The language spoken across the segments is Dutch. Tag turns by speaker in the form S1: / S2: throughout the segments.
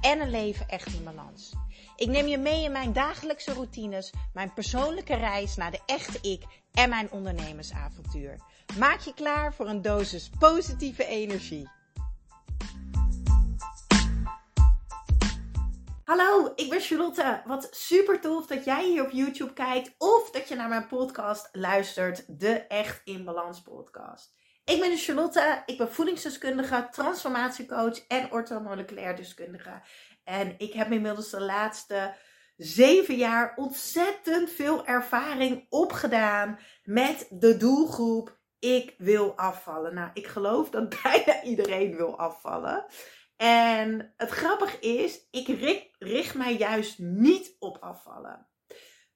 S1: en een leven echt in balans. Ik neem je mee in mijn dagelijkse routines, mijn persoonlijke reis naar de echte ik en mijn ondernemersavontuur. Maak je klaar voor een dosis positieve energie. Hallo, ik ben Charlotte. Wat super tof dat jij hier op YouTube kijkt of dat je naar mijn podcast luistert, de Echt in Balans podcast. Ik ben Charlotte, ik ben voedingsdeskundige, transformatiecoach en orthomoleculair deskundige. En ik heb inmiddels de laatste zeven jaar ontzettend veel ervaring opgedaan met de doelgroep ik wil afvallen. Nou, ik geloof dat bijna iedereen wil afvallen. En het grappige is, ik richt, mij juist niet op afvallen.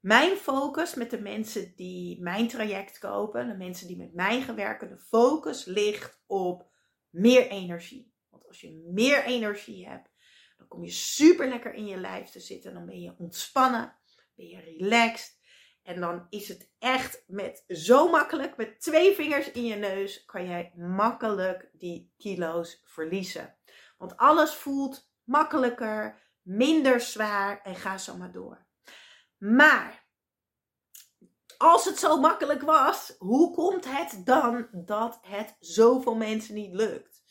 S1: Mijn focus met de mensen die mijn traject kopen, de mensen die met mij gaan werken, de focus ligt op meer energie. Want als je meer energie hebt, dan kom je super lekker in je lijf te zitten. Dan ben je ontspannen, ben je relaxed. En dan is het echt met zo makkelijk, met twee vingers in je neus, kan jij makkelijk die kilo's verliezen. Want alles voelt makkelijker, minder zwaar en ga zo maar door. Maar als het zo makkelijk was, hoe komt het dan dat het zoveel mensen niet lukt?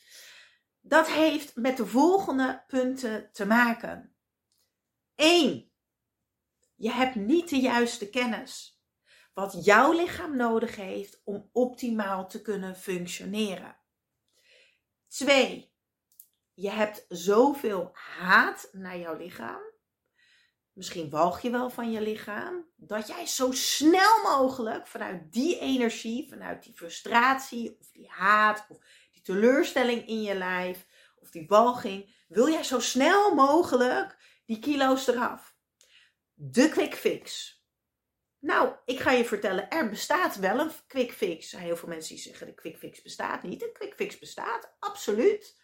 S1: Dat heeft met de volgende punten te maken. 1. Je hebt niet de juiste kennis. Wat jouw lichaam nodig heeft om optimaal te kunnen functioneren. 2. Je hebt zoveel haat naar jouw lichaam. Misschien walg je wel van je lichaam. Dat jij zo snel mogelijk vanuit die energie, vanuit die frustratie of die haat of teleurstelling in je lijf of die walging, wil jij zo snel mogelijk die kilo's eraf. De quick fix. Nou, ik ga je vertellen, er bestaat wel een quick fix. Heel veel mensen die zeggen de quick fix bestaat niet. Een quick fix bestaat, absoluut.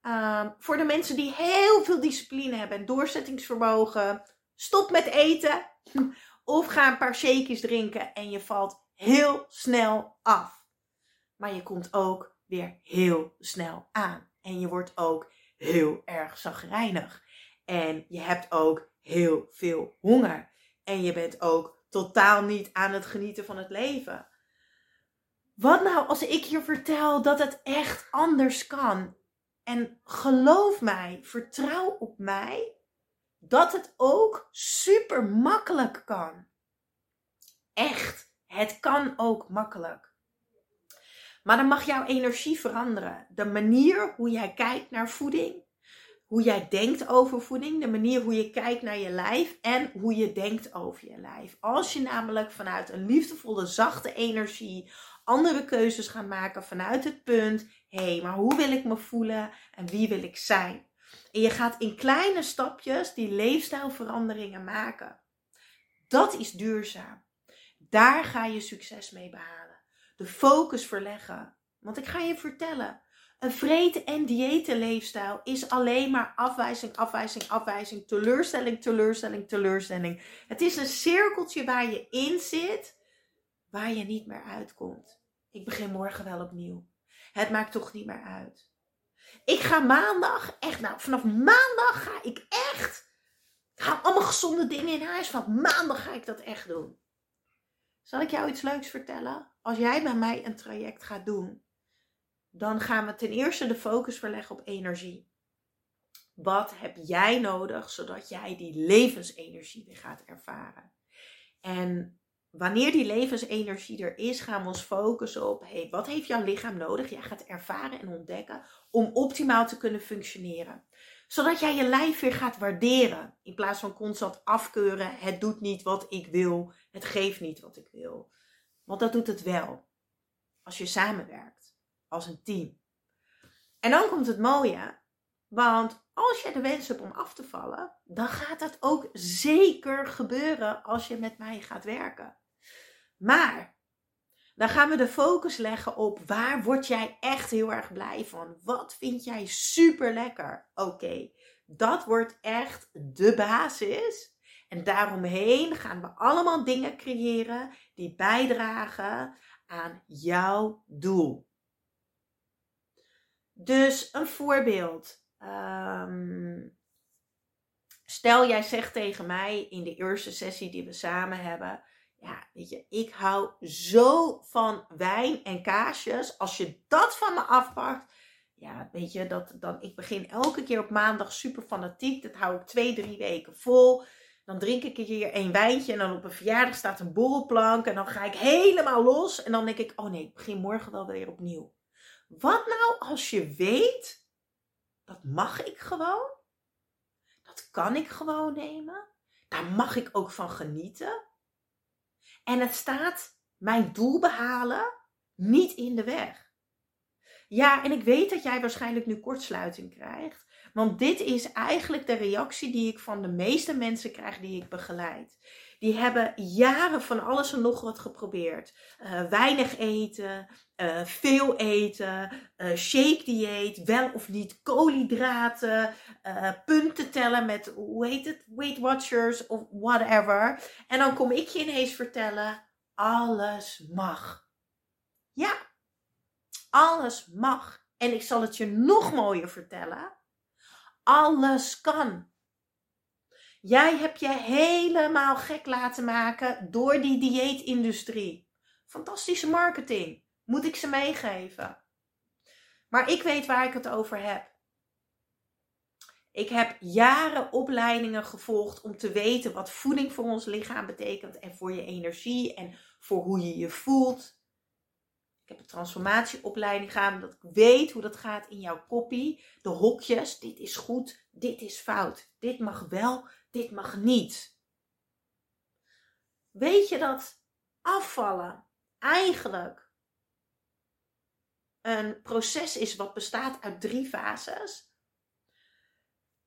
S1: Ehm, voor de mensen die heel veel discipline hebben en doorzettingsvermogen, stop met eten. Of ga een paar shakejes drinken en je valt heel snel af. Maar je komt ook weer heel snel aan. En je wordt ook heel erg zagrijnig. En je hebt ook heel veel honger. En je bent ook totaal niet aan het genieten van het leven. Wat nou als ik je vertel dat het echt anders kan? En geloof mij, vertrouw op mij dat het ook super makkelijk kan. Echt, het kan ook makkelijk. Maar dan mag jouw energie veranderen. De manier hoe jij kijkt naar voeding, hoe jij denkt over voeding, de manier hoe je kijkt naar je lijf en hoe je denkt over je lijf. Als je namelijk vanuit een liefdevolle, zachte energie andere keuzes gaat maken vanuit het punt: hé, hey, maar hoe wil ik me voelen en wie wil ik zijn? En je gaat in kleine stapjes die leefstijlveranderingen maken. Dat is duurzaam. Daar ga je succes mee behalen de focus verleggen. Want ik ga je vertellen, een vreten- en dietenleefstijl is alleen maar afwijzing, afwijzing, afwijzing, teleurstelling, teleurstelling, teleurstelling. Het is een cirkeltje waar je in zit, waar je niet meer uitkomt. Ik begin morgen wel opnieuw. Het maakt toch niet meer uit. Ik ga maandag, echt nou, vanaf maandag ga ik echt, ik allemaal gezonde dingen in huis. Vanaf maandag ga ik dat echt doen. Zal ik jou iets leuks vertellen? Als jij bij mij een traject gaat doen, dan gaan we ten eerste de focus verleggen op energie. Wat heb jij nodig zodat jij die levensenergie weer gaat ervaren? En wanneer die levensenergie er is, gaan we ons focussen op: hey, wat heeft jouw lichaam nodig? Jij gaat ervaren en ontdekken om optimaal te kunnen functioneren zodat jij je lijf weer gaat waarderen. In plaats van constant afkeuren. Het doet niet wat ik wil. Het geeft niet wat ik wil. Want dat doet het wel. Als je samenwerkt. Als een team. En dan komt het mooie. Want als je de wens hebt om af te vallen. Dan gaat dat ook zeker gebeuren als je met mij gaat werken. Maar Dan gaan we de focus leggen op waar word jij echt heel erg blij van? Wat vind jij super lekker? Oké, dat wordt echt de basis. En daaromheen gaan we allemaal dingen creëren die bijdragen aan jouw doel. Dus een voorbeeld. Ehm, stel jij zegt tegen mij in de eerste sessie die we samen hebben. Ja, weet je, ik hou zo van wijn en kaasjes. Als je dat van me afpakt, ja, weet je, dat, dan, ik begin elke keer op maandag super fanatiek. Dat hou ik twee, drie weken vol. Dan drink ik hier een wijntje en dan op een verjaardag staat een borrelplank. En dan ga ik helemaal los. En dan denk ik, oh nee, ik begin morgen wel weer opnieuw. Wat nou als je weet, dat mag ik gewoon. Dat kan ik gewoon nemen. Daar mag ik ook van genieten. En het staat mijn doel behalen niet in de weg. Ja, en ik weet dat jij waarschijnlijk nu kortsluiting krijgt. Want dit is eigenlijk de reactie die ik van de meeste mensen krijg die ik begeleid. Die hebben jaren van alles en nog wat geprobeerd. Uh, weinig eten, uh, veel eten, uh, shake dieet, wel of niet koolhydraten, punten tellen met, hoe heet het, Weight Watchers of whatever. En dan kom ik je ineens vertellen, alles mag. Ja, alles mag. En ik zal het je nog mooier vertellen. Alles kan. Jij hebt je helemaal gek laten maken door die dieetindustrie. Fantastische marketing. Moet ik ze meegeven? Maar ik weet waar ik het over heb. Ik heb jaren opleidingen gevolgd om te weten wat voeding voor ons lichaam betekent en voor je energie en voor hoe je je voelt. Ik heb een transformatieopleiding gedaan, dat ik weet hoe dat gaat in jouw koppie. De hokjes, dit is goed, dit is fout. Dit mag wel, dit mag niet. Weet je dat afvallen eigenlijk een proces is wat bestaat uit drie fases?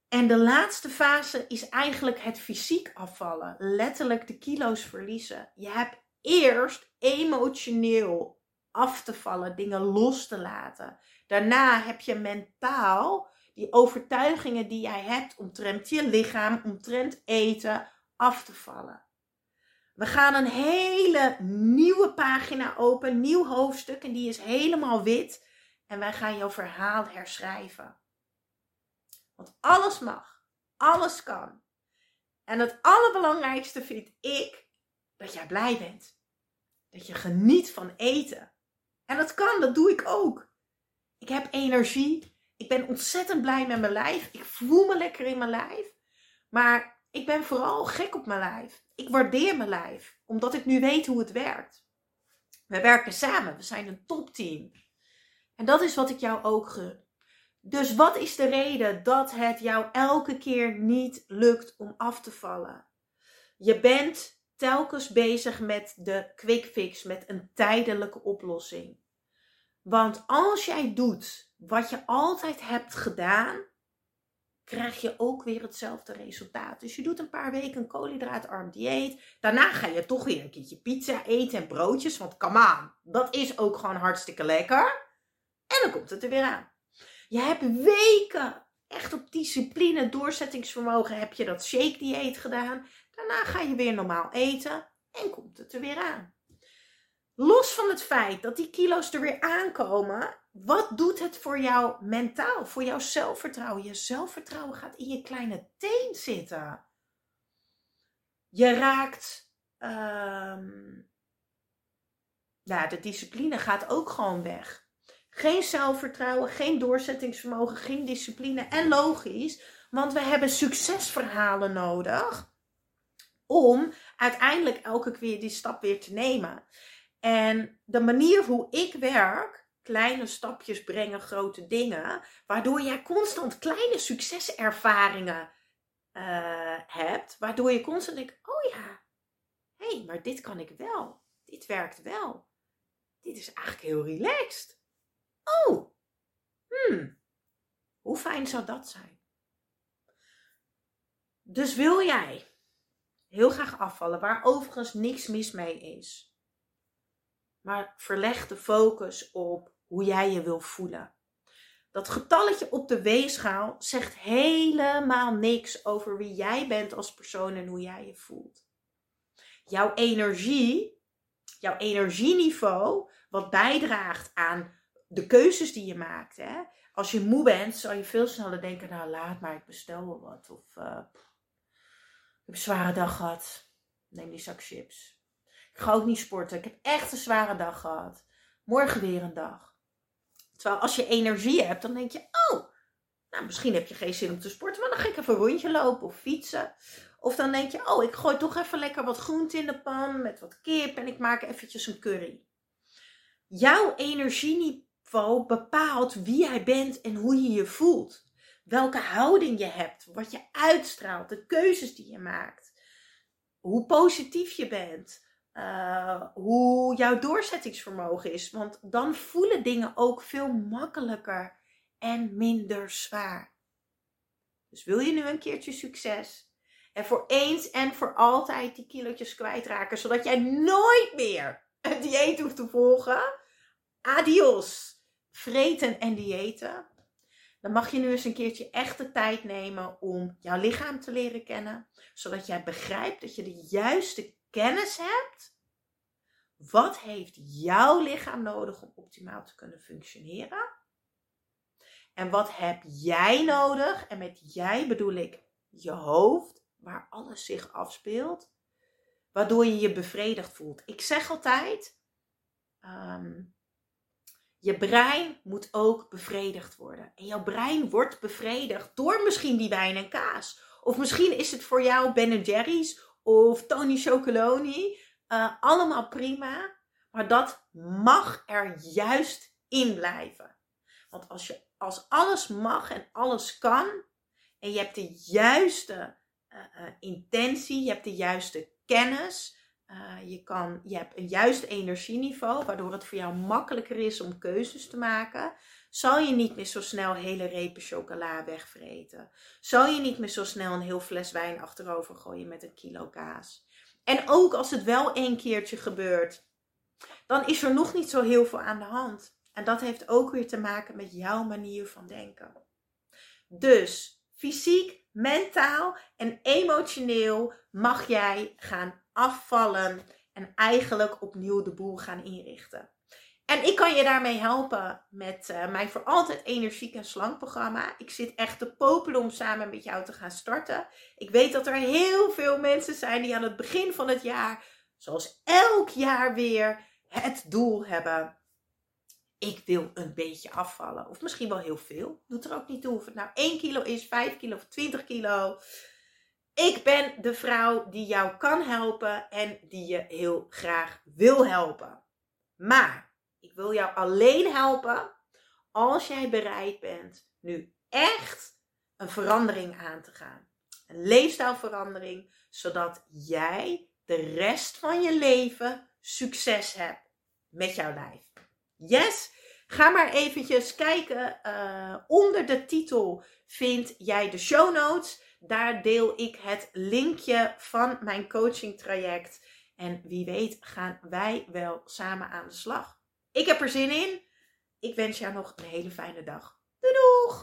S1: En de laatste fase is eigenlijk het fysiek afvallen, letterlijk de kilo's verliezen. Je hebt eerst emotioneel af te vallen, dingen los te laten. Daarna heb je mentaal die overtuigingen die jij hebt omtrent je lichaam, omtrent eten, af te vallen. We gaan een hele nieuwe pagina open, nieuw hoofdstuk en die is helemaal wit. En wij gaan jouw verhaal herschrijven. Want alles mag, alles kan. En het allerbelangrijkste vind ik dat jij blij bent. Dat je geniet van eten. En dat kan, dat doe ik ook. Ik heb energie. Ik ben ontzettend blij met mijn lijf. Ik voel me lekker in mijn lijf. Maar ik ben vooral gek op mijn lijf. Ik waardeer mijn lijf, omdat ik nu weet hoe het werkt. We werken samen, we zijn een topteam. En dat is wat ik jou ook gun. Dus wat is de reden dat het jou elke keer niet lukt om af te vallen? Je bent telkens bezig met de quick fix, met een tijdelijke oplossing. Want als jij doet wat je altijd hebt gedaan, krijg je ook weer hetzelfde resultaat. Dus je doet een paar weken een koolhydraatarm dieet. Daarna ga je toch weer een keertje pizza eten en broodjes. Want come on, dat is ook gewoon hartstikke lekker. En dan komt het er weer aan. Je hebt weken echt op discipline, doorzettingsvermogen heb je dat shake dieet gedaan. Daarna ga je weer normaal eten en komt het er weer aan. Los van het feit dat die kilo's er weer aankomen, wat doet het voor jou mentaal, voor jouw zelfvertrouwen? Je zelfvertrouwen gaat in je kleine teen zitten. Je raakt, um, ja, de discipline gaat ook gewoon weg. Geen zelfvertrouwen, geen doorzettingsvermogen, geen discipline. En logisch, want we hebben succesverhalen nodig om uiteindelijk elke keer die stap weer te nemen. En de manier hoe ik werk, kleine stapjes brengen grote dingen, waardoor jij constant kleine succeservaringen uh, hebt, waardoor je constant denkt, oh ja, hé, hey, maar dit kan ik wel, dit werkt wel, dit is eigenlijk heel relaxed. Oh, hmm, hoe fijn zou dat zijn? Dus wil jij heel graag afvallen, waar overigens niks mis mee is maar verleg de focus op hoe jij je wil voelen. Dat getalletje op de weegschaal zegt helemaal niks over wie jij bent als persoon en hoe jij je voelt. Jouw energie, jouw energieniveau, wat bijdraagt aan de keuzes die je maakt. Hè? Als je moe bent, zal je veel sneller denken: Nou, laat maar, ik bestel wel wat. Of uh, ik heb een zware dag gehad. Neem die zak chips. Ik ga ook niet sporten. Ik heb echt een zware dag gehad. Morgen weer een dag. Terwijl als je energie hebt, dan denk je: Oh, nou, misschien heb je geen zin om te sporten, maar dan ga ik even een rondje lopen of fietsen. Of dan denk je: Oh, ik gooi toch even lekker wat groente in de pan met wat kip en ik maak eventjes een curry. Jouw energieniveau bepaalt wie jij bent en hoe je je voelt. Welke houding je hebt, wat je uitstraalt, de keuzes die je maakt. Hoe positief je bent. Uh, hoe jouw doorzettingsvermogen is. Want dan voelen dingen ook veel makkelijker en minder zwaar. Dus wil je nu een keertje succes? En voor eens en voor altijd die kilootjes kwijtraken, zodat jij nooit meer een dieet hoeft te volgen. Adios, vreten en diëten. Dan mag je nu eens een keertje echt de tijd nemen om jouw lichaam te leren kennen. Zodat jij begrijpt dat je de juiste kennis hebt. Wat heeft jouw lichaam nodig om optimaal te kunnen functioneren? En wat heb jij nodig? En met jij bedoel ik je hoofd, waar alles zich afspeelt. Waardoor je je bevredigd voelt. Ik zeg altijd, ehm, je brein moet ook bevredigd worden. En jouw brein wordt bevredigd door misschien die wijn en kaas. Of misschien is het voor jou Ben Jerry's of Tony Chocoloni. Uh, allemaal prima. Maar dat mag er juist in blijven. Want als, je, als alles mag en alles kan. En je hebt de juiste uh, uh, intentie, je hebt de juiste kennis. je, kan, je hebt een juist energieniveau, waardoor het voor jou makkelijker is om keuzes te maken. Zal je niet meer zo snel hele repen chocola wegvreten? Zal je niet meer zo snel een heel fles wijn achterover gooien met een kilo kaas? En ook als het wel een keertje gebeurt, dan is er nog niet zo heel veel aan de hand. En dat heeft ook weer te maken met jouw manier van denken. Dus fysiek, mentaal en emotioneel mag jij gaan afvallen en eigenlijk opnieuw de boel gaan inrichten. En ik kan je daarmee helpen met uh, mijn voor altijd energiek en slank programma. Ik zit echt te popelen om samen met jou te gaan starten. Ik weet dat er heel veel mensen zijn die aan het begin van het jaar, zoals elk jaar weer, het doel hebben. Ik wil een beetje afvallen. Of misschien wel heel veel. Doet er ook niet toe of het nou 1 kilo is, 5 kilo of 20 kilo. Ik ben de vrouw die jou kan helpen en die je heel graag wil helpen. Maar ik wil jou alleen helpen als jij bereid bent nu echt een verandering aan te gaan. Een leefstijlverandering, zodat jij de rest van je leven succes hebt met jouw lijf. Yes? Ga maar eventjes kijken. Uh, onder de titel vind jij de show notes. Daar deel ik het linkje van mijn coaching traject. En wie weet gaan wij wel samen aan de slag. Ik heb er zin in. Ik wens jou nog een hele fijne dag. Doei doeg!